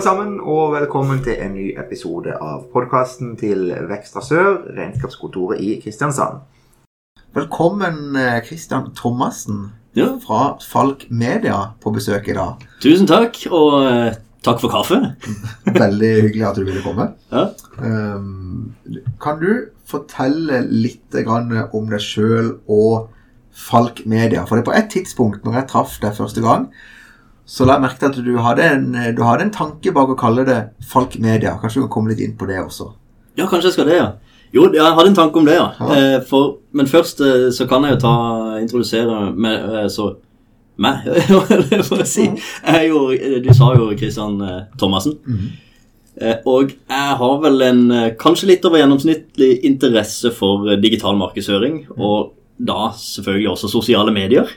alle sammen, og velkommen til en ny episode av podkasten til Vekstra Sør, regnskapskontoret i Kristiansand. Velkommen Kristian Thomassen Ja. fra Falk Media på besøk i dag. Tusen takk, og eh, takk for kaffe. Veldig hyggelig at du ville komme. Ja. Um, kan du fortelle litt om deg sjøl og Falk Media? For det på et tidspunkt, når jeg traff deg første gang, så la jeg merke til at du hadde, en, du hadde en tanke bak å kalle det Falk Media. Kanskje du kan komme litt inn på det også? Ja, kanskje jeg skal det, ja. Jo, jeg hadde en tanke om det, ja. Ja. Eh, for, men først eh, så kan jeg jo ta, introdusere eh, så meg, for å si. Jeg jo, du sa jo Kristian Thomassen. Mm -hmm. og jeg har vel en eh, kanskje litt over gjennomsnittlig interesse for eh, digital markedsføring, og da selvfølgelig også sosiale medier.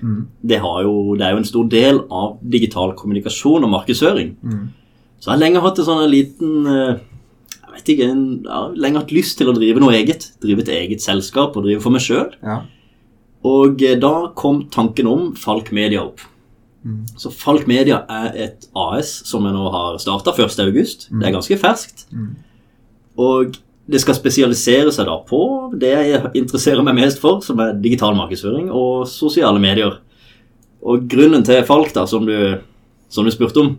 Det, har jo, det er jo en stor del av digital kommunikasjon og markedsføring. Så jeg har lenge hatt en sånn liten eh, Jeg vet ikke, en, jeg har lenge hatt lyst til å drive noe eget. Drive et eget selskap og drive for meg sjøl. Ja. Og eh, da kom tanken om Falk Media opp. Så Falk Media er et AS som jeg nå har starta 1.8. Det er ganske ferskt. Og det skal spesialisere seg da på det jeg interesserer meg mest for, som er digital markedsføring og sosiale medier. Og grunnen til Falk, da, som du, som du spurte om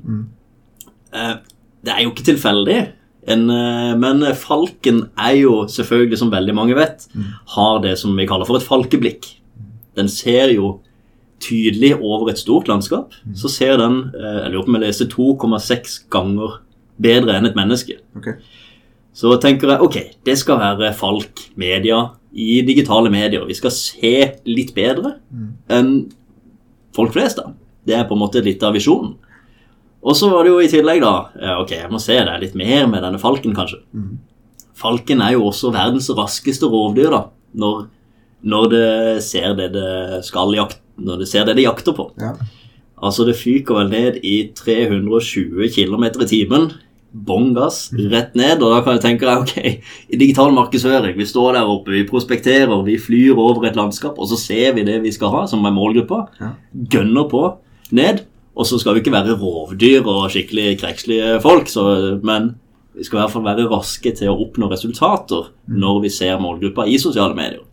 eh, Det er jo ikke tilfeldig. En, eh, men falken er jo selvfølgelig, som veldig mange vet, har det som vi kaller for et falkeblikk. Den ser jo tydelig over et stort landskap. Så ser den eh, Jeg lurer på om jeg leste 2,6 ganger bedre enn et menneske. Ok. Så tenker jeg ok, det skal være Falk Media i digitale medier. Vi skal se litt bedre enn folk flest, da. Det er på en måte litt av visjonen. Og så var det jo i tillegg, da Ok, jeg må se det litt mer med denne falken, kanskje. Falken er jo også verdens raskeste rovdyr, da. Når, når det ser det det skal jakte Når det ser det det jakter på. Ja. Altså, det fyker vel ned i 320 km i timen. Bånn gass, rett ned. Og da kan jeg tenke deg, ok, i digital markedsføring, vi står der oppe, vi prospekterer, vi flyr over et landskap, og så ser vi det vi skal ha, som er målgruppa. Ja. Gønner på ned. Og så skal vi ikke være rovdyr og skikkelig krekslige folk, så, men vi skal i hvert fall være raske til å oppnå resultater når vi ser målgruppa i sosiale medier.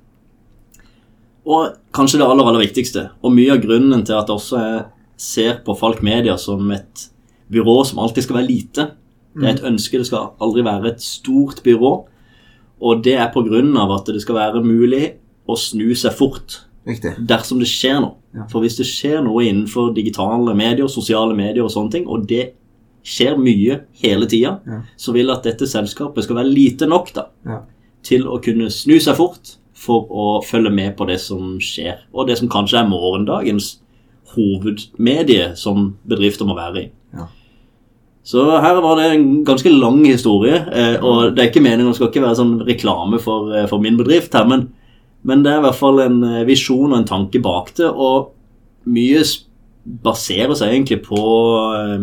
Og kanskje det aller, aller viktigste, og mye av grunnen til at jeg også ser på Falk Media som et byrå som alltid skal være lite. Det er et ønske, det skal aldri være et stort byrå. Og det er av at det skal være mulig å snu seg fort Riktig. dersom det skjer noe. Ja. For hvis det skjer noe innenfor digitale medier, sosiale medier og sånne ting, og det skjer mye hele tida, Ja. så vil at dette selskapet skal være lite nok da, Ja. til å kunne snu seg fort for å følge med på det som skjer, og det som kanskje er morgendagens hovedmedie som bedrifter må være i. Så her var det en ganske lang historie, eh, og det er ikke meningen, det skal ikke være sånn reklame for, eh, for min bedrift her, men, men det er i hvert fall en eh, visjon og en tanke bak det, og mye baserer seg egentlig på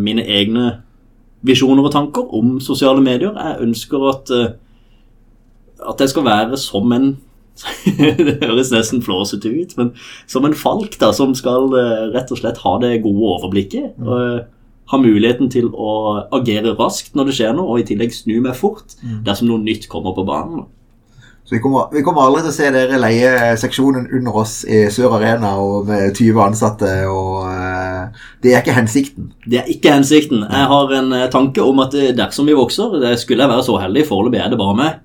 mine egne visjoner og tanker om sosiale medier. Jeg ønsker at, at jeg skal være som en det høres nesten flåsete ut, men som en falk da, som skal rett og slett ha det gode overblikket. Og eh, ha muligheten til å agere raskt når det skjer noe, og i tillegg snu meg fort dersom noe nytt kommer på banen. Så vi kommer, vi kommer aldri til å se dere leie seksjonen under oss i Sør Arena og med 20 ansatte, og uh, det er ikke hensikten. Det er ikke hensikten. Jeg har en eh, tanke om at eh, dersom vi vokser, det skulle jeg være så heldig, foreløpig er det bare meg,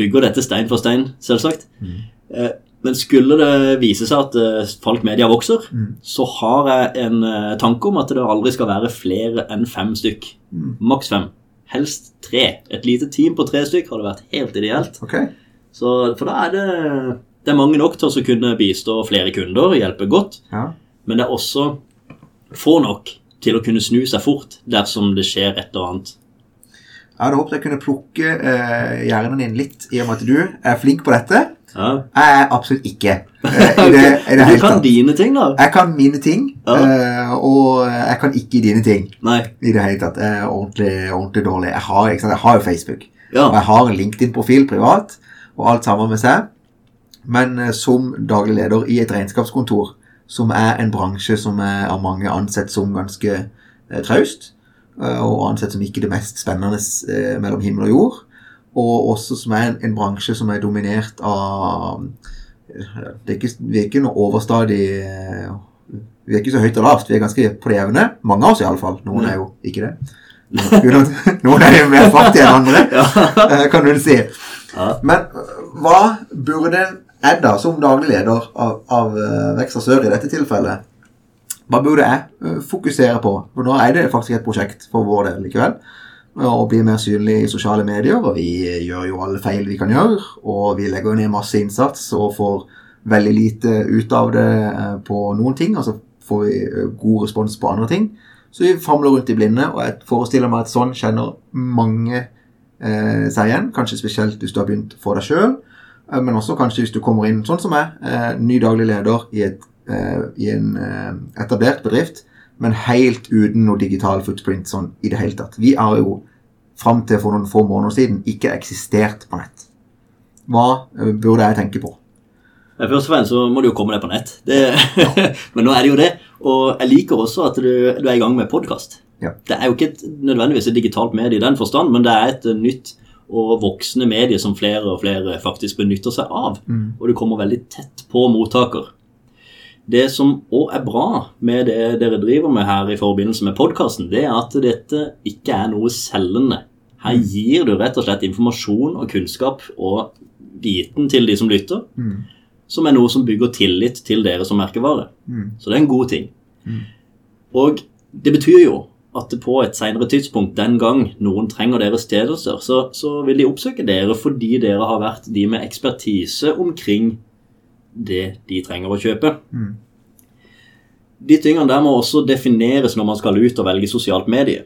bygger dette stein for stein, selvsagt. Eh, Men skulle det vise seg at eh, Falk Media vokser, så har jeg en eh, tanke om at det aldri skal være flere enn fem stykk. Maks fem. Helst tre. Et lite team på tre stykk hadde vært helt ideelt. Okay. Så, for da er det, det er mange nok til å kunne bistå flere kunder, hjelpe godt. Ja. Men det er også få nok til å kunne snu seg fort dersom det skjer et eller annet. Jeg hadde håpet jeg kunne plukke eh, hjernen din litt, i og med at du er flink på dette. Ja. Jeg er absolutt ikke i det, det du kan dine ting, da. Jeg kan mine ting, Ja. eh, og jeg kan ikke dine ting Nei. i det hele tatt. Jeg er ordentlig, ordentlig dårlig. Jeg har, jeg har jo Facebook, Ja. og jeg har en LinkedIn-profil privat, og alt sammen med seg. Men eh, som daglig leder i et regnskapskontor, som er en bransje som er av mange ansett som ganske eh, traust, og ansett som ikke det mest spennende mellom himmel og jord. Og også som er en, en bransje som er dominert av eh, det er ikke, Vi er ikke noe overstadig eh, Vi er ikke så høyt og lavt, vi er ganske på det jevne. Mange av oss iallfall. Noen er jo ikke det. Noen, er jo mer fattige enn andre, eh, kan du si. Men øh, hva burde jeg da, som daglig leder av, av Vekstra Sør i dette tilfellet, hva burde jeg fokusere på? For nå er det faktisk et prosjekt for vår del likevel. Å bli mer synlig i sosiale medier, og vi gjør jo alle feil vi kan gjøre. Og vi legger ned masse innsats og får veldig lite ut av det øh, på noen ting. Og så får vi øh, god respons på andre ting. Så vi famler rundt i blinde, og jeg forestiller meg at sånn kjenner mange eh, seg igjen. Kanskje spesielt hvis du har begynt for deg sjøl, eh, men også kanskje hvis du kommer inn sånn som meg, eh, ny daglig leder i, et, eh, i en eh, etablert bedrift, men helt uten noe digital footprint sånn i det hele tatt. Vi har jo fram til for noen få måneder siden ikke eksistert på nett. Hva eh, burde jeg tenke på? Først og fremst så må du jo komme deg på nett. Det, men nå er det jo det. Og jeg liker også at du, du er i gang med podkast. Ja. Det er jo ikke et, nødvendigvis et digitalt medie i den forstand, men det er et nytt og voksende medie som flere og flere faktisk benytter seg av. Og du kommer veldig tett på mottaker. Det som òg er bra med det dere driver med her i forbindelse med podkasten, det er at dette ikke er noe selgende. Her gir du rett og slett informasjon og kunnskap og viten til de som lytter, som er noe som bygger tillit til dere som merkevare. Så det er en god ting. Og det betyr jo at på et senere tidspunkt, den gang noen trenger deres tjenester, så, så vil de oppsøke dere fordi dere har vært de med ekspertise omkring det de trenger å kjøpe. De tingene der må også defineres når man skal ut og velge sosialt medie.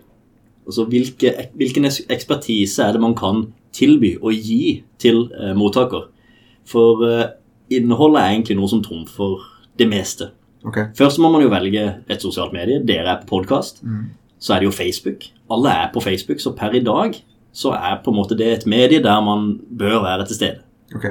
Altså hvilke, hvilken ekspertise er det man kan tilby og gi til eh, mottaker? For eh, innholdet er egentlig noe som trumfer det meste. Okay. Først må man jo velge et sosialt medie. Dere er på podkast. Så er det jo Facebook. Alle er på Facebook, så per i dag så er på en måte det et medie der man bør være til stede. ok.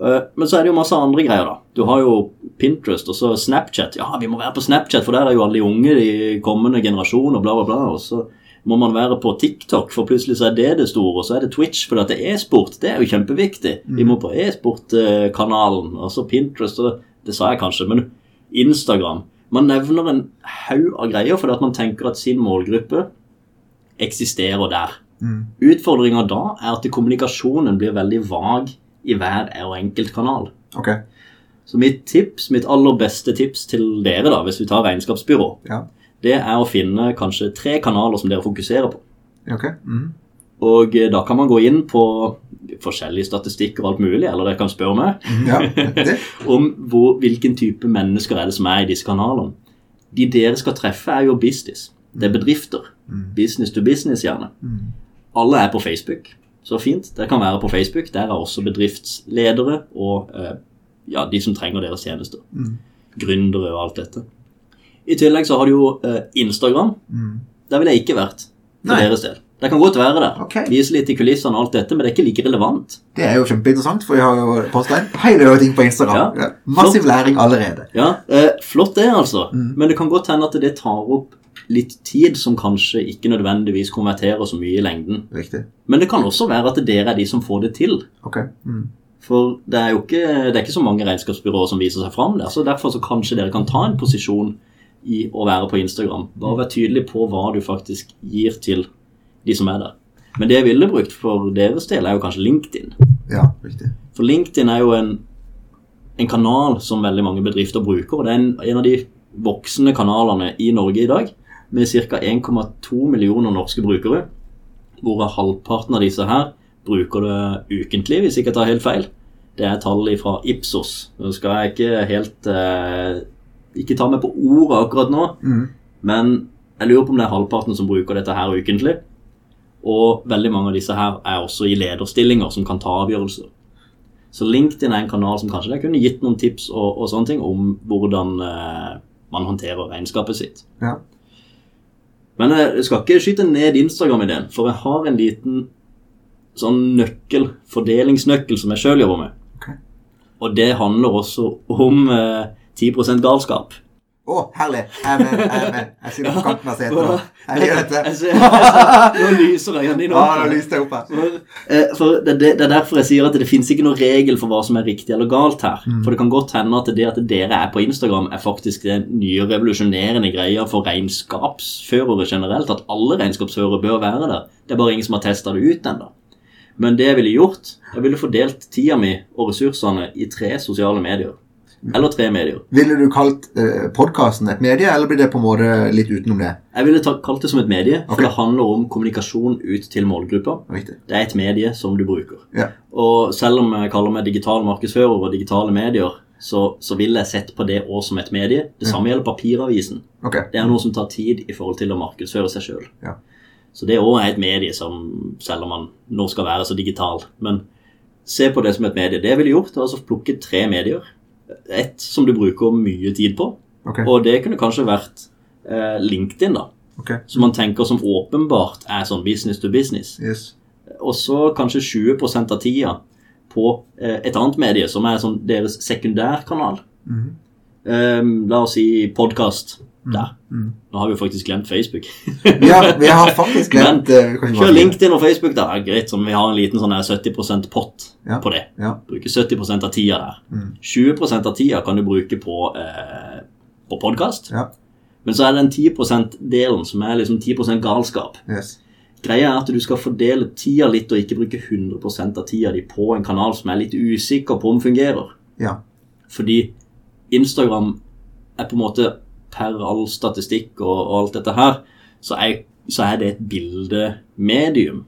Eh, Men så er det jo masse andre greier, da. Du har jo Pinterest og så Snapchat. Ja, vi må være på Snapchat, for der er jo alle de unge, de kommende generasjoner, bla, bla, bla. Og så må man være på TikTok, for plutselig så er det det store. Og så er det Twitch, for det er e-sport. Det er jo kjempeviktig. Vi må på e-sport-kanalen. Og så Pinterest, og det sa jeg kanskje, men Instagram. Man nevner en haug av greier fordi at man tenker at sin målgruppe eksisterer der. Utfordringa da er at kommunikasjonen blir veldig vag i hver og enkelt kanal. Okay. Så mitt tips, mitt aller beste tips til dere, da, hvis vi tar regnskapsbyrå, Ja. det er å finne kanskje tre kanaler som dere fokuserer på. Okay. Mm. Og eh, da kan man gå inn på forskjellige statistikker og alt mulig, eller dere kan spørre meg Ja, om hvor, hvilken type mennesker er det som er i disse kanalene. De dere skal treffe, er jo business. Det er bedrifter. Business to business, gjerne. Alle er på Facebook. Så fint. Det kan være på Facebook. Der er også bedriftsledere og eh, ja, de som trenger deres tjenester. Gründere og alt dette. I tillegg så har du jo eh, Instagram. Der ville jeg ikke vært for Nei. deres del. Det kan godt være det. Okay. Vise litt i kulissene og alt dette, men det er ikke like relevant. Det er jo kjempeinteressant, for jeg har jo posta en hel del ting på Instagram. Ja. Massiv Massiv læring allerede. Ja, eh, Flott det, altså. Men det kan godt hende at det tar opp litt tid som kanskje ikke nødvendigvis konverterer så mye i lengden. Riktig. Men det kan også være at dere er de som får det til. Ok. Mm. For det er jo ikke, det er ikke så mange regnskapsbyråer som viser seg fram der. Så derfor så kanskje dere kan ta en posisjon i å være på Instagram. Bare være tydelig på hva du faktisk gir til de som er der. Men det jeg ville brukt for deres del, er jo kanskje LinkedIn. Ja, riktig. For LinkedIn er jo en, en kanal som veldig mange bedrifter bruker, og det er en, en av de voksende kanalene i Norge i dag, med ca. 1,2 millioner norske brukere, hvorav halvparten av disse her bruker det ukentlig, hvis ikke jeg tar helt feil. Det er tall fra Ipsos. Nå skal jeg ikke helt eh, Ikke ta meg på ordet akkurat nå, Mm. men jeg lurer på om det er halvparten som bruker dette her ukentlig. Og veldig mange av disse her er også i lederstillinger som kan ta avgjørelser. Så LinkedIn er en kanal som kanskje kunne gitt noen tips og, og sånne ting om hvordan eh, man håndterer regnskapet sitt. Ja. Men eh, jeg skal ikke skyte ned Instagram-ideen, for jeg har en liten sånn nøkkel, fordelingsnøkkel som jeg sjøl jobber med. Okay. Og det handler også om eh, 10 galskap. Å, herlig! Jeg er med. Jeg er sitter på kanten av setet. nå. Ser- Nå lyser øynene dine Ja, nå lyste jeg opp her. For, eh, det, det er derfor jeg sier at det finnes ikke noen regel for hva som er riktig eller galt her. Mm. For det kan godt hende at det at dere er på Instagram, er faktisk den nye revolusjonerende greia for regnskapsførere generelt. At alle regnskapsførere bør være der. Det er bare ingen som har testa det ut ennå. Men det jeg ville gjort, jeg ville fordelt tida mi og ressursene i tre sosiale medier. Eller tre medier. Ville du kalt uh, podkasten et medie, eller blir det på en måte litt utenom det? Jeg ville ta, kalt det som et medie, for det handler om kommunikasjon ut til målgruppa. Riktig. Det er et medie som du bruker. Ja. Og selv om jeg kaller meg digital markedsfører og digitale medier, så, så vil jeg sett på det også som et medie. Det samme gjelder papiravisen. Okay. Det er noe som tar tid i forhold til å markedsføre seg sjøl. Ja. Så det òg er et medie som, selv om man nå skal være så digital Men se på det som et medie. Det jeg ville gjort, er altså plukke tre medier. Ett som du bruker mye tid på, Okay. og det kunne kanskje vært eh, LinkedIn, da. Okay. Som man tenker som åpenbart er sånn business to business Yes. og så kanskje 20% av tida på eh, et annet medie, som er sånn deres sekundærkanal. Mhm. Ehm, la oss si podkast. Der. Mm. Nå har vi jo faktisk glemt Facebook. Vi har, vi har faktisk glemt eh, vi kan ikke Kjør LinkedIn og Facebook, da. Ja, Greit, som vi har en liten sånn her 70 pott Ja. på det. Ja. Bruke 70 av tida der. Mm. 20% av tida kan du bruke på, eh, på podkast. Ja. Men så er det den 10% delen som er liksom 10% galskap. Yes. Greia er at du skal fordele tida litt og ikke bruke 100% av tida di på en kanal som er litt usikker på om fungerer. Ja. Fordi Instagram er på en måte per all statistikk og, og alt dette her, så er, så er det et bildemedium.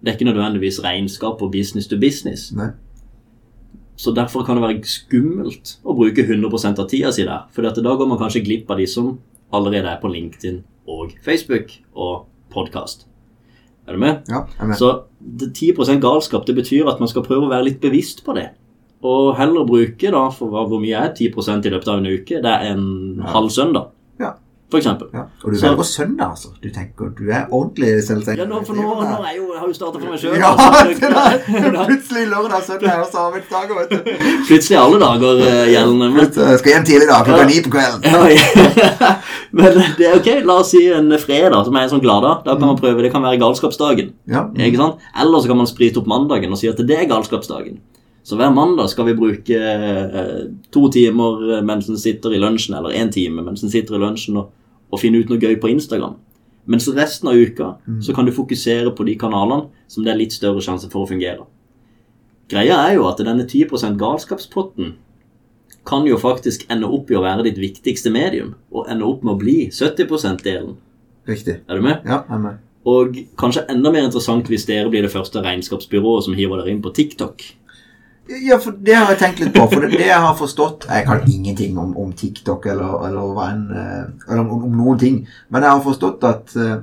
Det er ikke nødvendigvis regnskap og business to business. Nei. Så derfor kan det være skummelt å bruke 100% av tida si der. For da går man kanskje glipp av de som allerede er på LinkedIn og Facebook og podkast. Er du med? Ja, jeg er med. Så 10% galskap det betyr at man skal prøve å være litt bevisst på det. Og heller bruke da, for hvor mye er 10% i løpet av en uke? Det er en Ja. halv søndag, Ja. for eksempel. Ja. Og du Så- velger søndag, altså. Du tenker du er ordentlig selvstendig. Ja, nå, for nå, nå er jeg jo, jeg har jo starta for meg sjøl. Ja, det. Plutselig lørdag, søndag er også arbeidsdager, vet du. Plutselig alle dager uh, gjeldende. Men, skal hjem tidlig da, klokka Ja. ni på kvelden. ja, ja. men det er ok. La oss si en fredag, som er en sånn gladdag. Da kan man prøve. Det kan være galskapsdagen. Ja. Ikke sant? Eller så kan man sprite opp mandagen og si at det er galskapsdagen. Så hver mandag skal vi bruke eh, to timer mens en sitter i lunsjen, eller én time mens en sitter i lunsjen og, og finne ut noe gøy på Instagram. Mens resten av uka så kan du fokusere på de kanalene som det er litt større sjanse for å fungere. Greia er jo at denne 10% galskapspotten kan jo faktisk ende opp i å være ditt viktigste medium, og ende opp med å bli 70 %-delen. Riktig. Er du med? Ja, jeg er med. Og kanskje enda mer interessant hvis dere blir det første regnskapsbyrået som hiver dere inn på TikTok. Ja, for det har jeg tenkt litt på. For det, det jeg har forstått Jeg kan ingenting om, om TikTok eller, eller, enn, eh, eller om, om noen ting. Men jeg har forstått at uh,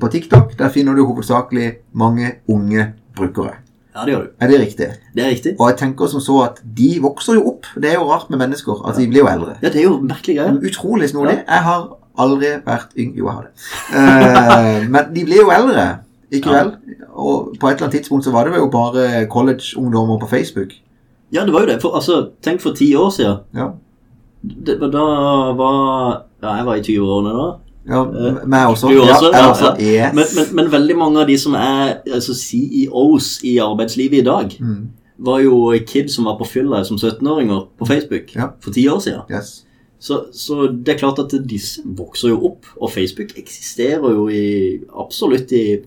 på TikTok der finner du hovedsakelig mange unge brukere. Ja, det gjør du. Er det riktig? Det er riktig. Og jeg tenker som så at de vokser jo opp. Det er jo rart med mennesker at de blir jo eldre. Ja, det er jo merkelig greie. Utrolig snodig. Jeg har aldri vært yng... Jo, jeg har det. Uh, men de blir jo eldre. Ikke Ja. vel? Og på et eller annet tidspunkt så var det jo bare college-ungdommer på Facebook. Ja, det var jo det. For, altså, tenk for ti år siden. Ja. Det, da var Ja, jeg var i 20-årene da. Ja, Eh, meg også. du også? Ja, Ja, også. ja. Yes. Men, men, men veldig mange av de som er altså CEOs i arbeidslivet i dag, Mm, var jo kids som var på fylla som 17-åringer på Facebook Ja. for ti år siden. yes. Så, så det er klart at disse vokser jo opp, og Facebook eksisterer jo i, absolutt i,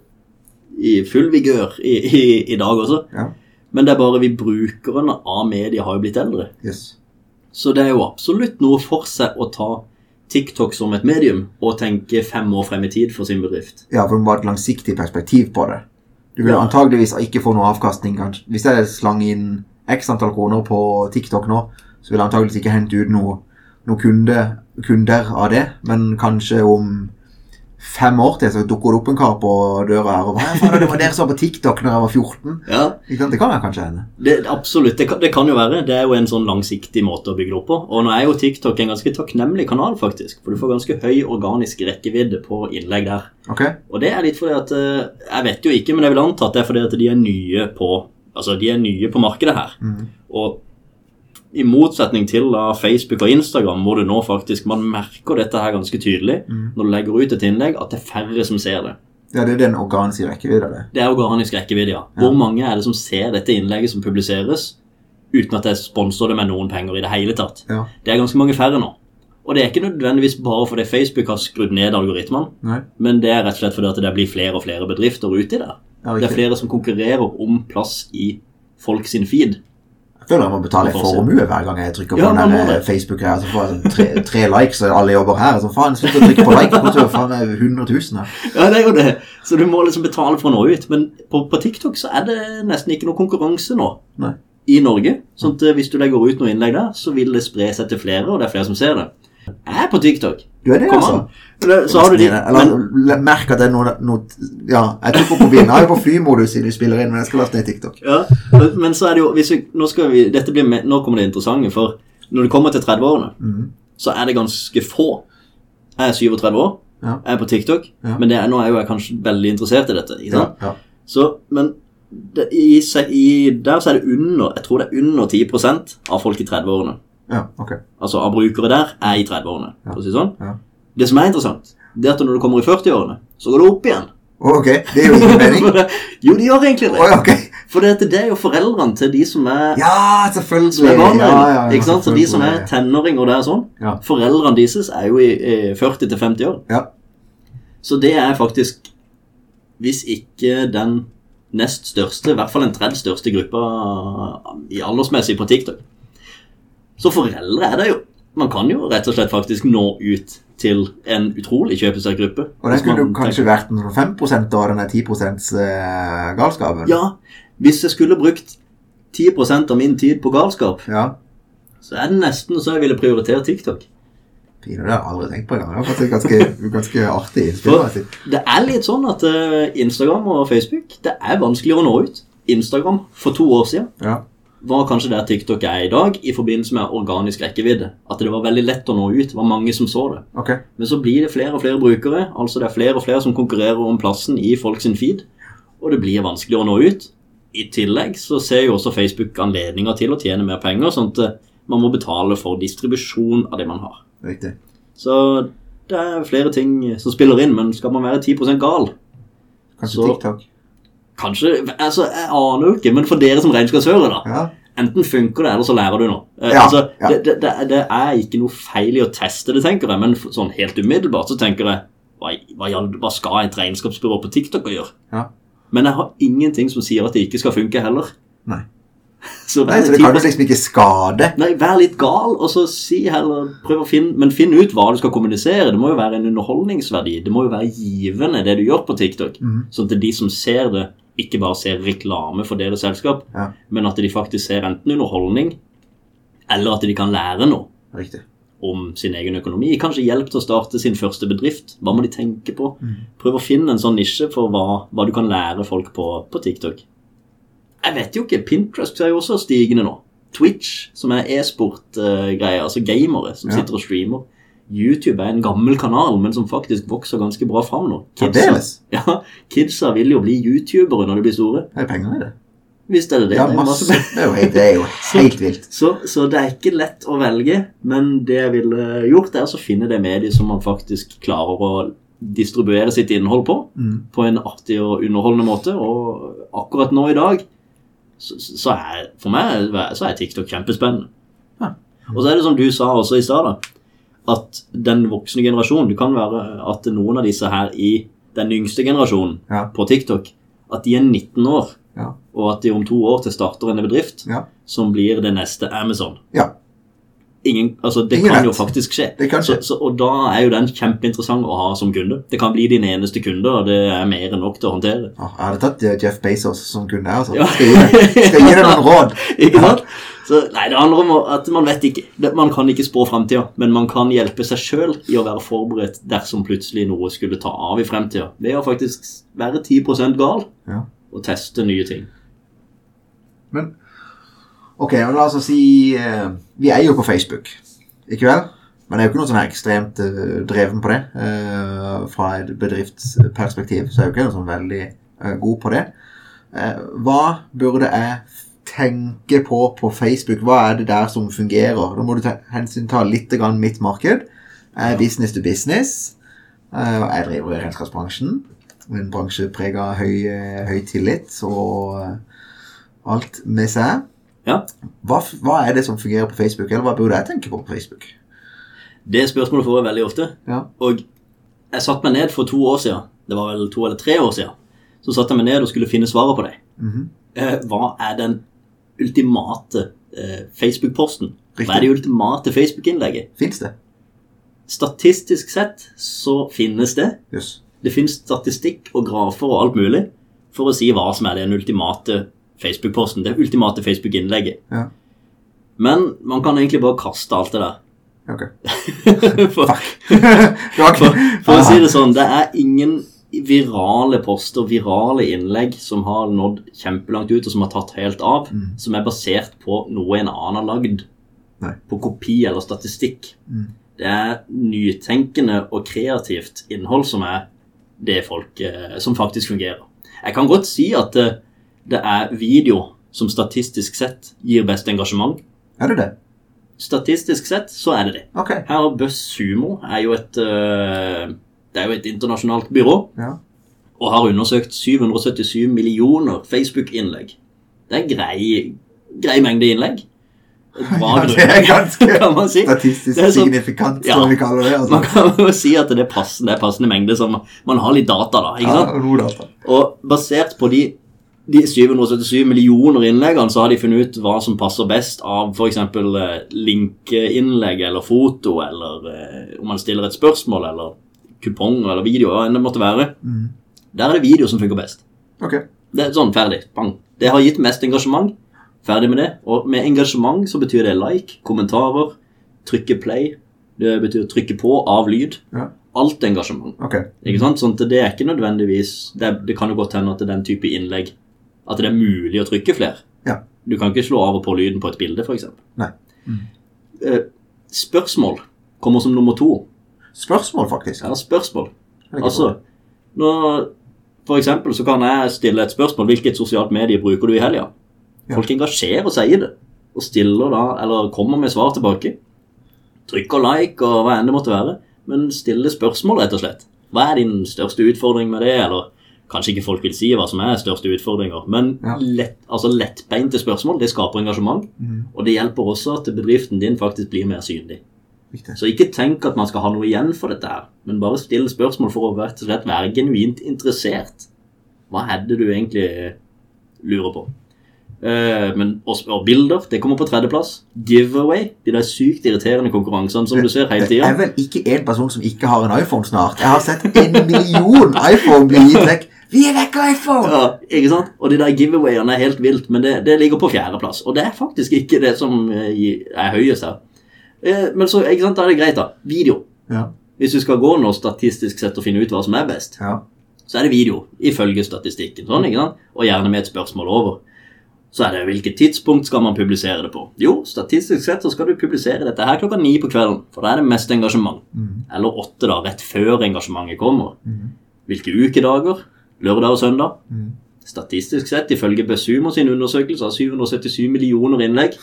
i full vigør i, i, i dag også. Ja. Men det er bare vi brukerne av media har jo blitt eldre. yes. Så det er jo absolutt noe for seg å ta TikTok som et medium og tenke fem år frem i tid for sin bedrift. Ja, for det må være et langsiktig perspektiv på det. Du vil Ja. antageligvis ikke få noe avkastning. kanskje. Hvis jeg slang inn x antall kroner på TikTok nå, så vil jeg antageligvis ikke hente ut noe, noe kunde, kunder av det. Men kanskje om fem år til så dukker det opp en kar på døra her og faen, det var dere som var på TikTok når jeg var 14. Ja? Det kan jeg kanskje hende. det, absolutt. Det kan, det kan jo være. Det er jo en sånn langsiktig måte å bygge det opp på. Og nå er jo TikTok en ganske takknemlig kanal, faktisk. For du får ganske høy organisk rekkevidde på innlegg der. Okay. Og det er litt fordi at eh, Jeg vet jo ikke, men jeg vil anta at det er fordi at de er nye på Altså, de er nye på markedet her. Mm. Og I motsetning til Facebook og Instagram, hvor du nå faktisk man merker dette her ganske tydelig når du legger ut et innlegg, at det er færre som ser det. Ja, det er den organiske rekkevidda, det. Det er organisk rekkevidde, ja. Hvor mange er det som ser dette innlegget som publiseres, uten at jeg sponser det med noen penger i det hele tatt? Ja. Det er ganske mange færre nå. Og det er ikke nødvendigvis bare fordi Facebook har skrudd ned algoritmene, men det er rett og slett fordi at det blir flere og flere bedrifter uti der. Ja, Det er flere som konkurrerer om plass i folk sin feed. Føler jeg må betale formue hver gang jeg trykker på Ja, den. Facebook her. Så får jeg sånn tre, tre likes, og alle jobber her. Så faen, slutt å trykke på like. Jo faen meg 100 000 her. Ja, det er jo det. Så du må liksom betale for å nå ut. Men på, på TikTok så er det nesten ikke noe konkurranse nå Nei. i Norge. Sånn at eh, hvis du legger ut noe innlegg der, så vil det spre seg til flere, og det er flere som ser det. Jeg er på TikTok. Du er det, Kom altså? an. Så har du de Eller men, merk at det er noe, noe Ja, jeg tok på mobilen. Jeg er på flymodus siden vi spiller inn, men jeg skal laste ned TikTok. ja, men så er det jo vi, nå, vi, blir nå kommer det interessante, for når det kommer til 30-årene, mm. så er det ganske få. Jeg er 37 år, Ja. jeg er på TikTok, Ja. men det er, nå er jo jeg kanskje veldig interessert i dette. Ikke sant? ja. Så, men det, i, i, der så er det under Jeg tror det er under 10% av folk i 30-årene. Ja ok. Altså av brukere der er i 30-årene. Ja. si det sånn. Ja. Det som er interessant, det er at når du kommer i 40-årene, så går det opp igjen. Oh, ok, det gjør ingen mening. jo, de gjør egentlig det. Oh, okay. For det, det er jo foreldrene til de som er, Ja, selvfølgelig. som er barna. Ja, ja, ikke sant? Så de som er tenåringer er sånn, foreldrene deres er jo i, i 40-50 år. Ja. Så det er faktisk, hvis ikke den nest største, i hvert fall den tredje største gruppa i aldersmessig på TikTok. Så foreldre er det jo. Man kan jo rett og slett faktisk nå ut til en utrolig kjøpesterk gruppe. Og den man kanskje vært en sånn 5 av denne 10 %-galskapen? Ja, hvis jeg skulle brukt 10% av min tid på galskap, Ja. så er det nesten så jeg ville prioritere TikTok. Pino, det har jeg aldri tenkt på engang. Det var faktisk ganske, ganske artig innspill. Det er litt sånn at eh, Instagram og Facebook det er vanskeligere å nå ut. Instagram for to år siden Ja. Var kanskje der TikTok er i dag, i forbindelse med organisk rekkevidde. At det var veldig lett å nå ut. Det var mange som så det. Okay. Men så blir det flere og flere brukere. Altså det er flere og flere som konkurrerer om plassen i folk sin feed. Og det blir vanskeligere å nå ut. I tillegg så ser jo også Facebook anledninger til å tjene mer penger, sånn at eh, man må betale for distribusjon av det man har. Riktig. Så det er flere ting som spiller inn, men skal man være 10% gal Kanskje Så- TikTok. Kanskje Altså, jeg aner jo ikke, men for dere som regnskapsfører da. Ja. Enten funker det, eller så lærer du noe. Eh, Ja, altså, ja. Det, det, det, det er ikke noe feil i å teste det, tenker jeg, men sånn helt umiddelbart så tenker jeg hva, hva, hva skal et regnskapsbyrå på TikTok å gjøre? Ja. Men jeg har ingenting som sier at det ikke skal funke heller. Nei. Så Nei, så det kan jo liksom ikke skade. Nei, vær litt gal, og så si heller Prøv å finne Men finn ut hva du skal kommunisere. Det må jo være en underholdningsverdi. Det må jo være givende, det du gjør på TikTok. Mm. Sånn at de som ser det, ikke bare ser reklame for deres selskap, Ja. men at de faktisk ser enten underholdning, eller at de kan lære noe Riktig. om sin egen økonomi. Kanskje hjelp til å starte sin første bedrift. Hva må de tenke på? Mm. Prøv å finne en sånn nisje for hva, hva du kan lære folk på, på TikTok. Jeg vet jo ikke. Pinterest er jo også stigende nå. Twitch, som er e-sport-greier, altså gamere som Ja. sitter og streamer. YouTube er en gammel kanal, men som faktisk vokser ganske bra fram nå. Kidsa, ja, kidsa vil jo bli youtubere når de blir store. Det er penger i det. Visst er det det. Ja, det er masse. Det er helt, det er jo helt vilt. så, så det er ikke lett å velge, men det jeg ville gjort, er å finne det mediet som man faktisk klarer å distribuere sitt innhold på, Mm. på en artig og underholdende måte. Og akkurat nå i dag, så, så er for meg så er TikTok kjempespennende. Ja. Og så er det som du sa også i stad, da, at den voksne generasjonen Det kan være at noen av disse her i den yngste generasjonen Ja. på TikTok, at de er 19 år, Ja. og at de om to år til starter en bedrift Ja. som blir det neste Amazon. Ja. Ingen, altså Det Ingen kan jo faktisk skje. Kan Så, skje. så, og da er jo den kjempeinteressant å ha som kunde. Det kan bli din eneste kunde, og det er mer enn nok til å håndtere. Jeg hadde tatt eh, Jeff Bezos som kunde. Altså. Skal jeg gi skal gi deg noen råd? Ikke sant? Så, nei, Det handler om at man vet ikke. Man kan ikke spå framtida, men man kan hjelpe seg sjøl i å være forberedt dersom plutselig noe skulle ta av i fremtida. Ved å faktisk være 10% gal Ja. og teste nye ting. Men ok, og la oss si eh, Vi er jo på Facebook, ikke vel? Men det er jo ikke noe sånn ekstremt eh, dreven på det. Eh, fra et bedriftsperspektiv så er jeg jo ikke noe sånn veldig god på det. Hva burde jeg tenke på på Facebook? Hva er det der som fungerer? Da må du ta hensyn ta litt grann mitt marked. Er business to business. eh, Jeg driver i regnskapsbransjen. En bransje prega av høy, eh, høy tillit og eh, alt med seg. Ja. Hva, hva er det som fungerer på Facebook, eller hva burde jeg tenke på på Facebook? Det spørsmålet får jeg veldig ofte. Ja. Og jeg satte meg ned for to år siden. Det var vel to eller tre år siden. Så satte jeg meg ned og skulle finne svaret på det. Mhm. Eh, hva er den ultimate eh, Facebook-posten? Hva er det ultimate Facebook-innlegget? Fins det? Statistisk sett så finnes det. Yes. Det finnes statistikk og grafer og alt mulig for å si hva som er den ultimate Facebook-posten. Det ultimate Facebook-innlegget. Ja. Men man kan egentlig bare kaste alt det der. Ok. for, for, for å si det sånn, det er ingen virale poster, virale innlegg som har nådd kjempelangt ut, og som har tatt helt av, Mm. som er basert på noe en annen har lagd. Nei. På kopi eller statistikk. Mm. Det er nytenkende og kreativt innhold som er det folk eh, som faktisk fungerer. Jeg kan godt si at det, det er video som statistisk sett gir best engasjement. Er det det? Statistisk sett så er det det. Okay. Her Buzz Sumo er jo et eh, Det er jo et internasjonalt byrå Ja. og har undersøkt 777 millioner Facebook-innlegg. Det er grei, grei mengde innlegg. Bra Ja, det er ganske kan man si. Statistisk Det sånn- signifikant, Ja. som vi kaller det. Altså. Man kan jo si at det er passende, det passende mengde som man har litt data, da. ikke sant? Ja, data. Og basert på de, de 777 millioner innleggene, så har de funnet ut hva som passer best av f.eks. Eh, linkeinnlegg eller foto, eller eh, om man stiller et spørsmål, eller kuponger eller video, hva enn det måtte være. Mm. Der er det video som funker best. Okay. Det er sånn, ferdig. Bang. Det har gitt mest engasjement. Ferdig med det. Og med engasjement så betyr det like, kommentarer, trykke play. Det betyr trykke på, av lyd. Ja. Alt engasjement. Okay. Ikke sant? Sånn at det er ikke nødvendigvis det, det kan jo godt hende at det er den type innlegg At det er mulig å trykke flere. Ja. Du kan ikke slå av og på lyden på et bilde, f.eks. Mm. Eh, spørsmål kommer som nummer to. Spørsmål, faktisk. Ja, spørsmål. Altså, nå, for eksempel så kan jeg stille et spørsmål. Hvilket sosialt medie bruker du i helga? Ja. Folk engasjerer seg i det, og stiller da, eller kommer med svar tilbake. Trykker like og hva enn det måtte være, men stiller spørsmål, rett og slett. Hva er din største utfordring med det, eller kanskje ikke folk vil si hva som er største utfordringer, men Ja. lett, altså lettbeinte spørsmål, det skaper engasjement, Mm. og det hjelper også at bedriften din faktisk blir mer synlig. Riktig. Så ikke tenk at man skal ha noe igjen for dette her, men bare still spørsmål for å rett og slett være genuint interessert. Hva er det du egentlig eh, lurer på? Uh, men, og, og bilder, det kommer på tredjeplass. Giveaway, de der sykt irriterende konkurransene som du ser hele Det er vel ikke en person som ikke har en iPhone snart. Jeg har sett en million iPhone bli gitt vekk. Vi er vekk av iPhone! Ja, ikke sant? Og de der giveawayene er helt vilt, men det, det ligger på fjerdeplass. Og det er faktisk ikke det som eh, er høyest her. Eh, men så, ikke sant, da er det greit, da. Video. Ja. Hvis du skal gå nå statistisk sett og finne ut hva som er best, ja. så er det video, ifølge statistikken. Sånn, ikke sant? Og gjerne med et spørsmål over. Så er det hvilket tidspunkt skal man publisere det på? Jo, statistisk sett så skal du publisere dette her klokka ni på kvelden, for da er det mest engasjement. Mm. Eller åtte, da, rett før engasjementet kommer. Mm. Hvilke ukedager? Lørdag og søndag? Mm. Statistisk sett, ifølge Besumo sin undersøkelse av 777 millioner innlegg,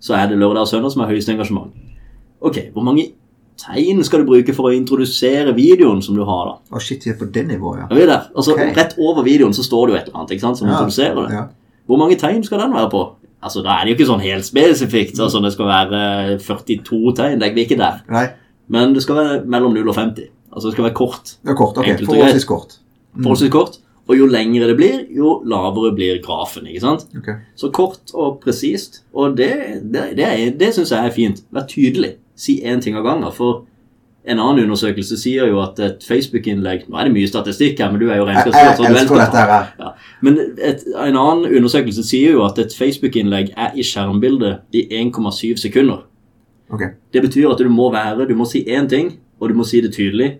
så er det lørdag og søndag som er høyest engasjement. Ok, hvor mange tegn skal du bruke for å introdusere videoen som du har da? Å, shit, vi er på det nivået, ja. Er vi der? Altså, okay. Rett over videoen så står det jo et eller annet ikke sant, som Ja, introduserer det. ja. Hvor mange tegn skal den være på? Altså, Da er det jo ikke sånn helt spesifikt. altså Det skal være 42 tegn. Det er vi ikke der. Nei, Men det skal være mellom 0 og 50. Altså Det skal være kort. er kort. Ok, forholdsvis kort. Mm. Forholdsvis kort. Og jo lengre det blir, jo lavere blir grafen. ikke sant? Okay. Så kort og presist. Og det, det, det, det syns jeg er fint. Vær tydelig. Si én ting av gangen. For en annen undersøkelse sier jo at et Facebook-innlegg Nå er det mye statistikk her, men du er jo regnskapsfører. Jeg, jeg elsker- dette her. Ja. Men et, en annen undersøkelse sier jo at et Facebook-innlegg er i skjermbildet i 1,7 sekunder. Okay. Det betyr at du må være, du må si én ting, og du må si det tydelig.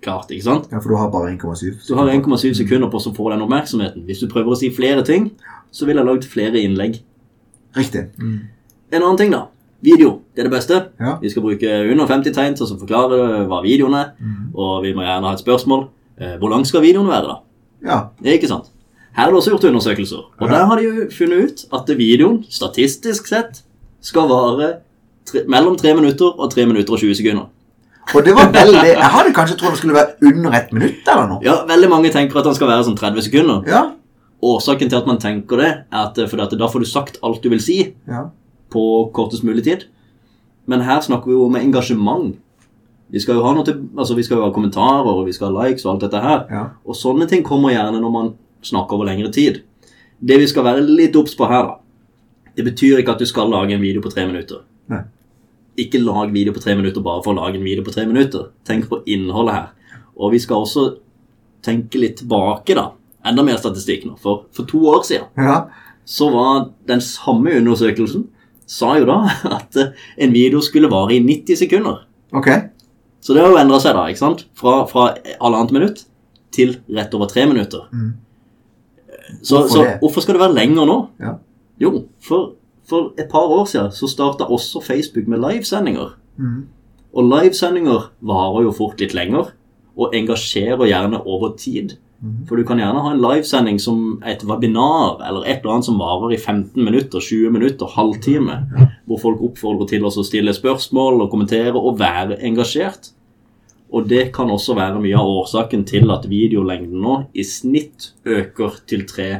Klart, ikke sant? ja, for du har bare 1,7. Du har 1,7 sekunder på å få den oppmerksomheten. Hvis du prøver å si flere ting, så vil jeg lagd flere innlegg. Riktig. Mm. En annen ting, da. Video. Det er det beste. Ja. Vi skal bruke under 50 tegn til å forklare hva videoen er, Mm. og vi må gjerne ha et spørsmål. Eh, Hvor lang skal videoen være, da? Ja. Ikke sant. Her er det også gjort undersøkelser, og Ja. der har de jo funnet ut at videoen, statistisk sett, skal vare tre, mellom 3 minutter og 3 minutter og 20 sekunder. Og det var veldig Jeg hadde kanskje trodd det skulle være under ett minutt eller noe. Ja, veldig mange tenker at den skal være sånn 30 sekunder. Ja. Årsaken til at man tenker det, er at, fordi at da får du sagt alt du vil si Ja. på kortest mulig tid. Men her snakker vi jo om engasjement. Vi skal jo ha noe til, altså vi skal jo ha kommentarer, og vi skal ha likes og alt dette her. Ja. Og sånne ting kommer gjerne når man snakker over lengre tid. Det vi skal være litt obs på her, da. Det betyr ikke at du skal lage en video på tre minutter. Nei. Ikke lag video på tre minutter bare for å lage en video på tre minutter. Tenk på innholdet her. Og vi skal også tenke litt tilbake, da. Enda mer statistikk nå. For, for to år siden ja. så var den samme undersøkelsen sa jo da at eh, en video skulle vare i 90 sekunder. Ok. Så det har jo endra seg, da. ikke sant? Fra, fra halvannet minutt til rett over tre minutter. Mm. Så, Hvorfor så hvorfor skal det være lenger nå? Ja. Jo, for, for et par år siden så starta også Facebook med livesendinger. Mm. Og livesendinger varer jo fort litt lenger, og engasjerer gjerne over tid. Mm. For du kan gjerne ha en livesending som et webinar, eller et eller annet som varer i 15 minutter, 20 minutter, halvtime, hvor folk oppfordrer til å stille spørsmål og kommentere og være engasjert. Og det kan også være mye av årsaken til at videolengden nå i snitt øker til tre,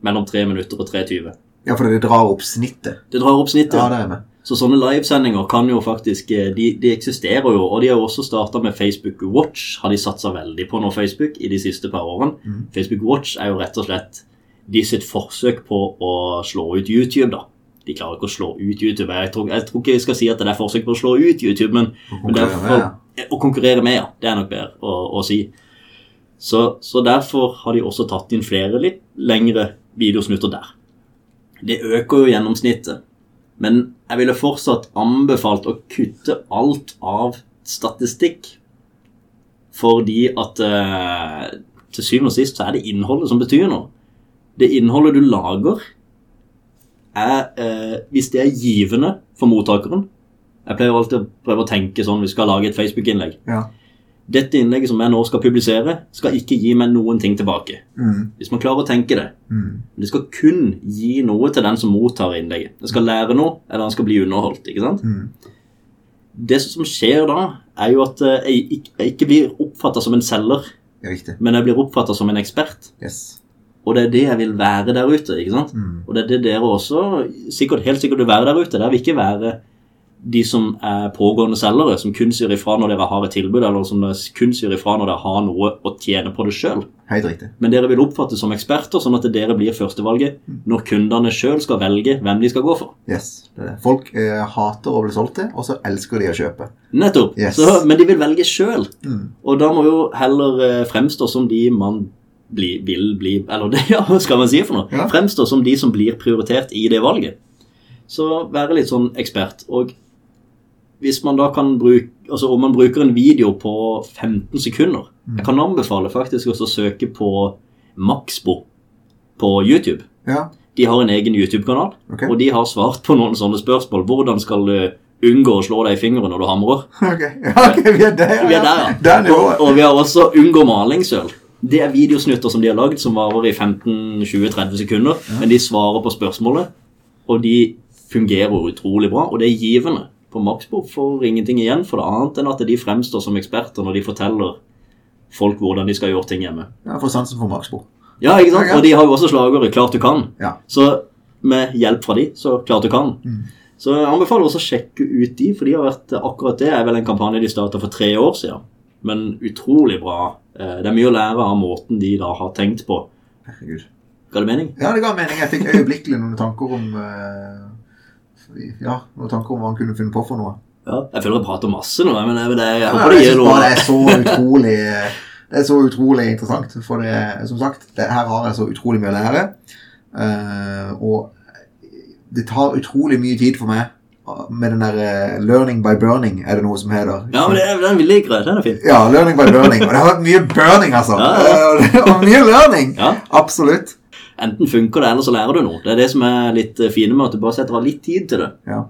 mellom 3 minutter og 3,20. Ja, for det drar opp snittet. Det drar opp snittet. Ja, det er med. Så sånne livesendinger kan jo faktisk eh, De, de eksisterer jo, og de har jo også starta med Facebook Watch. Har de satsa veldig på nå, Facebook, i de siste par årene. Mm. Facebook Watch er jo rett og slett de sitt forsøk på å slå ut YouTube, da. De klarer ikke å slå ut YouTube. Jeg tror, jeg tror ikke jeg skal si at det er forsøk på å slå ut YouTube, men, men er konkurrere med, ja. å konkurrere med, ja. Det er nok bedre å, å si. Så, så derfor har de også tatt inn flere litt lengre videosnutter der. Det øker jo gjennomsnittet. Men jeg ville fortsatt anbefalt å kutte alt av statistikk. Fordi at eh, til syvende og sist så er det innholdet som betyr noe. Det innholdet du lager, er eh, Hvis det er givende for mottakeren Jeg pleier alltid å prøve å tenke sånn vi skal lage et Facebook-innlegg. Ja. Dette innlegget som jeg nå skal publisere, skal ikke gi meg noen ting tilbake. Mm. Hvis man klarer å tenke det. Mm. Det skal kun gi noe til den som mottar innlegget. Den skal lære noe, eller den skal bli underholdt. ikke sant? Mm. Det som skjer da, er jo at eh, jeg ikke- blir oppfatta som en selger, men jeg blir oppfatta som en ekspert. Yes. Og det er det jeg vil være der ute. ikke sant? Mm. Og det er det dere også sikkert, helt sikkert vil være der ute. Der vil ikke være de som er pågående selgere, som kun sier ifra når dere har et tilbud, eller som kun sier ifra når dere har noe å tjene på det sjøl. Men dere vil oppfattes som eksperter, sånn at dere blir førstevalget når kundene sjøl skal velge hvem de skal gå for. Yes, det er det. Folk eh, hater å bli solgt til, og så elsker de å kjøpe. Nettopp. Yes. Så, men de vil velge sjøl. Mm. Og da må jo heller eh, fremstå som de man bli, vil bli Eller det, ja, hva skal man si for noe? Ja. Fremstå som de som blir prioritert i det valget. Så være litt sånn ekspert. Og hvis man da kan bruke Altså om man bruker en video på 15 sekunder Jeg kan anbefale faktisk også å søke på Maxbo på YouTube. Ja, De har en egen YouTube-kanal, okay. og de har svart på noen sånne spørsmål. Hvordan skal du unngå å slå deg i fingeren når du hamrer? Ok, ja, ok, vi er der, Vi er der, ja. Og, og vi har også unngå malingsøl. Det er videosnutter som de har lagd, som varer i 15-20-30 sekunder. Men de svarer på spørsmålet, og de fungerer utrolig bra, og det er givende. På Maxbo får ingenting igjen for det annet enn at de fremstår som eksperter når de forteller folk hvordan de skal gjøre ting hjemme. Ja, for sansen for Maxbo. Ja, ikke sant? Og de har jo også slagordet 'Klart du kan'. Ja. Så med hjelp fra de, så klart du kan. Mm. Så jeg anbefaler også å sjekke ut de, for de har vært, akkurat det er vel en kampanje de starta for tre år siden. Men utrolig bra. Eh, Det er mye å lære av måten de da har tenkt på. Herregud. Ga det mening? Ja, det ga mening. Jeg fikk øyeblikkelig noen tanker om eh, Ja, noen tanker om hva han kunne funnet på for noe. Ja. Jeg føler jeg prater masse nå, men jeg, jeg, jeg håper det gir noe. det er så utrolig Det er så utrolig interessant. For det, som sagt, det, her har jeg så utrolig mye å lære. Uh, og det tar utrolig mye tid for meg med den der eh, 'learning by burning', er det noe som heter. Ja, men det, den liker jeg. Den er fin. Ja, 'learning by burning'. Og det har vært mye burning, altså. Ja, ja. og mye learning. Ja. Absolutt. Enten funker det, eller så lærer du noe. Det er det som er litt eh, fine med at du bare setter av litt tid til det. Ja.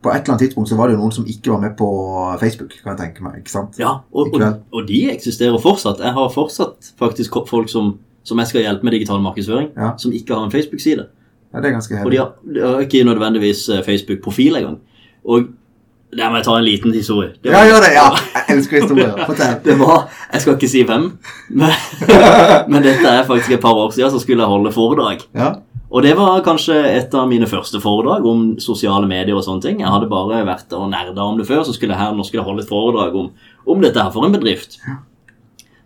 På et eller annet tidspunkt så var det jo noen som ikke var med på Facebook, kan jeg tenke meg. ikke sant? Ja, og, og, og de eksisterer fortsatt. Jeg har fortsatt faktisk folk som, som jeg skal hjelpe med digital markedsføring, Ja. som ikke har en Facebook-side. Ja, det er ganske Og de har, de har ikke nødvendigvis eh, Facebook-profil engang. Og der må jeg ta en liten historie. Det Ja, gjør det! ja. Jeg elsker historier. Fortell. Det var, Jeg skal ikke si hvem, men, men dette er faktisk et par år siden, så skulle jeg holde foredrag. Ja. Og det var kanskje et av mine første foredrag om sosiale medier og sånne ting. Jeg hadde bare vært og nerda om det før, så skulle jeg her, nå skulle jeg holde et foredrag om, om dette her for en bedrift.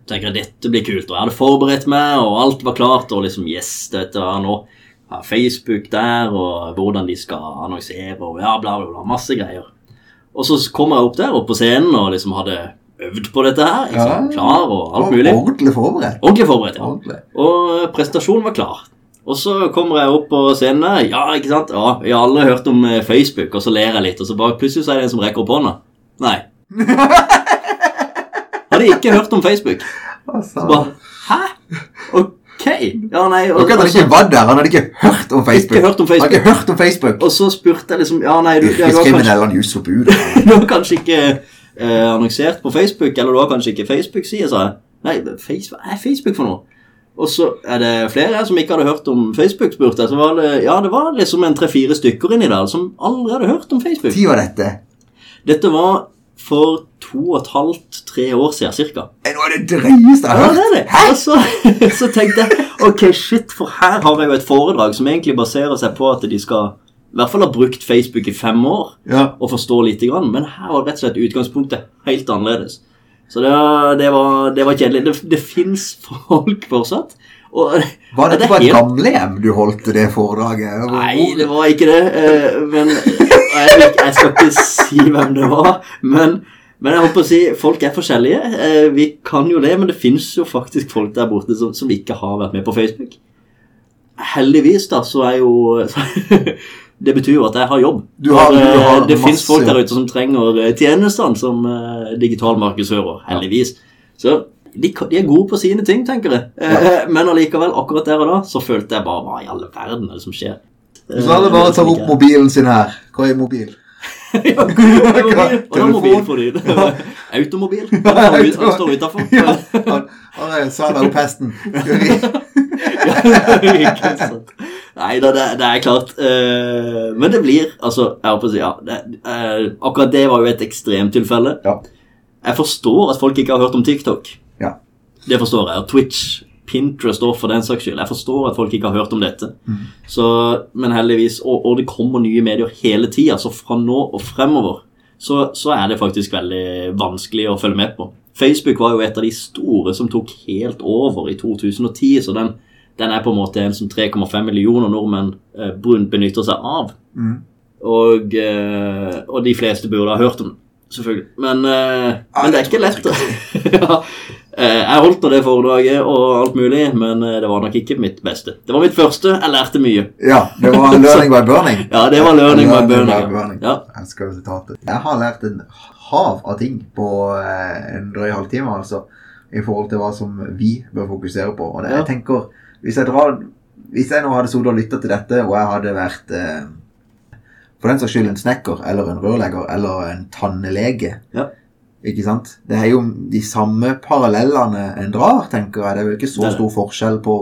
tenker jeg dette blir kult, og jeg hadde forberedt meg, og alt var klart, og liksom yes, dette er nå Facebook der, og hvordan de skal annonsere, og ja, bla, bla, bla, masse greier. Og så kommer jeg opp der, opp på scenen, og liksom hadde øvd på dette her, ikke sant? Klar og alt Og mulig. Ordentlig forberedt. Ordentlig forberedt, ja. Ordentlig. Og prestasjonen var klar. Og så kommer jeg opp på scenen der. Ja, ikke sant? Ja, jeg har aldri hørt om eh, Facebook, og så ler jeg litt, og så bare plutselig så er det en som rekker opp hånda. Nei. Hadde ikke hørt om Facebook. Så bare Hæ? Ok. Ja, nei. Og, hadde og, ikke vært der, han hadde ikke hørt om Facebook. Ikke hørt om Facebook. Han hadde ikke hørt om Facebook. og så spurte jeg liksom Ja, nei, du, du, har kanskje, du har kanskje ikke eh, annonsert på Facebook, eller du har kanskje ikke Facebook-side, sa jeg. Nei, Facebook, hva er Facebook for noe? Og så er det flere som ikke hadde hørt om Facebook, spurte jeg. Så var det, ja, det var liksom en tre-fire stykker inni der som aldri hadde hørt om Facebook. Tid var dette. Dette var for to og et halvt, tre år siden cirka. Nå er noe av det drøyeste jeg Ja, det er det. Og så, så tenkte jeg ok, shit, for her har jeg jo et foredrag som egentlig baserer seg på at de skal i hvert fall ha brukt Facebook i fem år Ja. og forstå lite grann, men her var rett og slett utgangspunktet helt annerledes. Så det, var- det, var, det var kjedelig. Det, det fins folk fortsatt. Og, Var det er på et helt- gamlehjem du holdt det foredraget? Nei, det var ikke det. eh, Men jeg, jeg skal ikke si hvem det var. Men, men jeg håper å si folk er forskjellige. Eh, Vi kan jo det, men det fins jo faktisk folk der borte som, som ikke har vært med på Facebook. Heldigvis, da, så er jo Det betyr jo at jeg har jobb. Du har- du eh, har det fins folk der ute som trenger eh, tjenestene som eh, digital markedsfører. Heldigvis. Så de, de er gode på sine ting, tenker jeg. Ja. Men allikevel, akkurat der og da, så følte jeg bare Hva i alle verden er det som skjer? Hvis det bare ta opp mobilen sin her. Hva er mobil? Ja, mobil. For din? Automobil? Han står utafor. Han, er deg sant. Nei da, det, det er klart. eh, men det blir Altså, jeg håper å si ja, det, eh, Akkurat det var jo et ekstremtilfelle. Ja. Jeg forstår at folk ikke har hørt om TikTok. Ja. Det forstår jeg. Twitch, Pinterest og for den saks skyld. Jeg forstår at folk ikke har hørt om dette. Så, men heldigvis, og, og det kommer nye medier hele tida, så fra nå og fremover så, så er det faktisk veldig vanskelig å følge med på. Facebook var jo et av de store som tok helt over i 2010, så den, den er på en måte en som 3,5 millioner nordmenn eh, benytter seg av. Mm. Og, eh, og de fleste burde ha hørt om den, selvfølgelig. Men, eh, men det er ikke lett. ja. Eh, Jeg holdt nå det foredraget og alt mulig, men eh, det var nok ikke mitt beste. Det var mitt første. Jeg lærte mye. Ja, det var learning by burning. Ja, det var learning by burning. by burning. Ja. Jeg. Jeg har lært en hav av ting på eh, en drøy halvtime, altså. I forhold til hva som vi bør fokusere på. Og det, jeg tenker, hvis jeg, drar, hvis jeg nå hadde sittet og lytta til dette, og jeg hadde vært eh, for den saks skyld en snekker eller en rørlegger eller en tannlege Ja. Ikke sant? Det er jo de samme parallellene en drar, tenker jeg. Det er jo ikke så stor forskjell på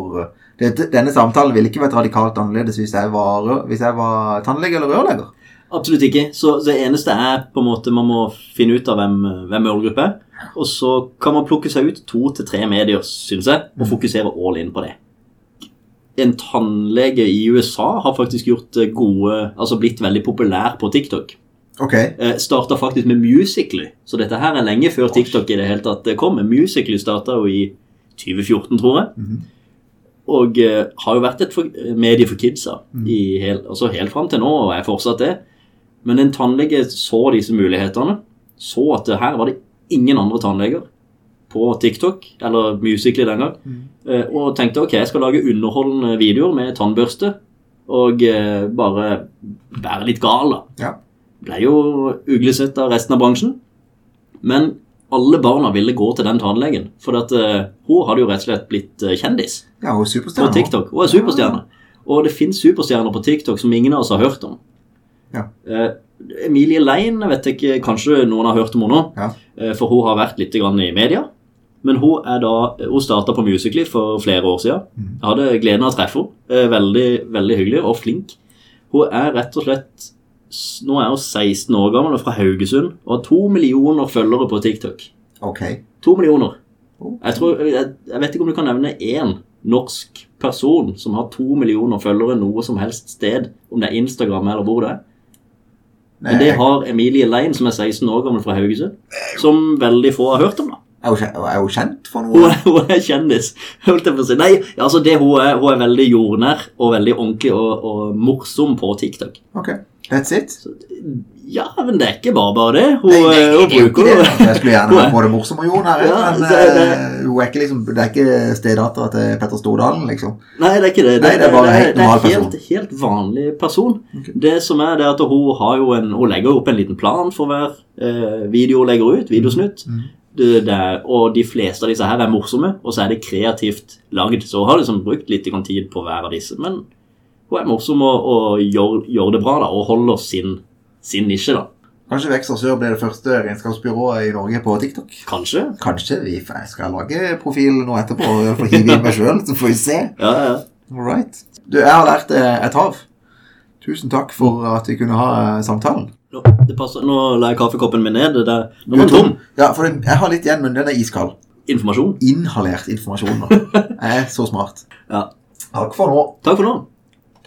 dette, Denne samtalen ville ikke vært radikalt annerledes hvis jeg var, hvis jeg var tannlege eller rørlegger. Absolutt ikke. Så det eneste er på en måte man må finne ut av hvem, hvem målgruppe er. Og så kan man plukke seg ut to til tre medier, syns jeg, og fokusere all in på det. En tannlege i USA har faktisk gjort gode Altså blitt veldig populær på TikTok. Ok. Eh, starta faktisk med Musically, så dette her er lenge før TikTok i det hele tatt kom. Musically starta jo i 2014, tror jeg. Mhm. Og eh, har jo vært et for, medie for kidsa i hel, altså helt fram til nå, og er fortsatt det. Men en tannlege så disse mulighetene, så at her var det ingen andre tannleger på TikTok, eller Musically den gang, eh, og tenkte ok, jeg skal lage underholdende videoer med tannbørste, og eh, bare være litt gal, da Ja. Ble jo uglesett av resten av bransjen. Men alle barna ville gå til den tannlegen, for at, uh, hun hadde jo rett og slett blitt eh, kjendis Ja, hun er superstjerne. På TikTok. Hun er superstjerne. Og det fins superstjerner på TikTok som ingen av oss har hørt om. Ja. Uh, Emilie Lein vet ikke, kanskje noen har hørt om henne nå. Ja. uh, for hun har vært litt grann i media. Men hun er da Hun starta på Musically for flere år siden. Jeg hadde gleden av å treffe henne. Veldig, veldig hyggelig og flink. Hun er rett og slett Nå er hun 16 år gammel og fra Haugesund og har to millioner følgere på TikTok. Ok. To millioner. Jeg, tror, jeg, jeg vet ikke om du kan nevne én norsk person som har to millioner følgere noe som helst sted, om det er Instagram eller hvor det er. Men det har Emilie Lein, som er 16 år gammel fra Haugesund, som veldig få har hørt om. da. Er hun, hun kjent for Hun noe? er, hun er kjendis. holdt jeg på å si. Nei, altså det hun er, hun er veldig jordnær og veldig ordentlig og, og morsom på TikTok. Ok, that's it. Ja, men det er ikke bare bare det. Hun, Nei, nei, eh, hun det er bruker det. Jeg skulle gjerne vært er- både morsom og her, Ja, men det- det- eh, hun er ikke liksom, det er ikke stedattera til Petter Stordalen, liksom. Nei, det er ikke det. Nei, det er bare en helt det er normal helt, helt vanlig person. Det som er det at hun har jo en Hun legger opp en liten plan for hver eh, video hun legger ut. Videosnutt. Mm. Det, det er, og de fleste av disse her er morsomme, og så er det kreativt lagd. Så hun har liksom brukt litt tid på hver av disse. Men hun er morsom og, og gjør, gjør det bra, da, og holder sin, sin nisje, da. Kanskje Vekster Sør blir det første regnskapsbyrået i Norge på TikTok? Kanskje. Kanskje vi skal lage profil nå etterpå i hive inn meg sjøl, så får vi se. Ja, ja. All right. Du, jeg har lært eh, et hav. Tusen takk for at vi kunne ha eh, samtalen. Nå. Nå la jeg kaffekoppen min ned. Det. Nå er den tom. Ja, for jeg har litt igjen, men den er iskald. Informasjon. Inhalert informasjon nå. Jeg er så smart. Ja. Takk for nå. Takk for nå.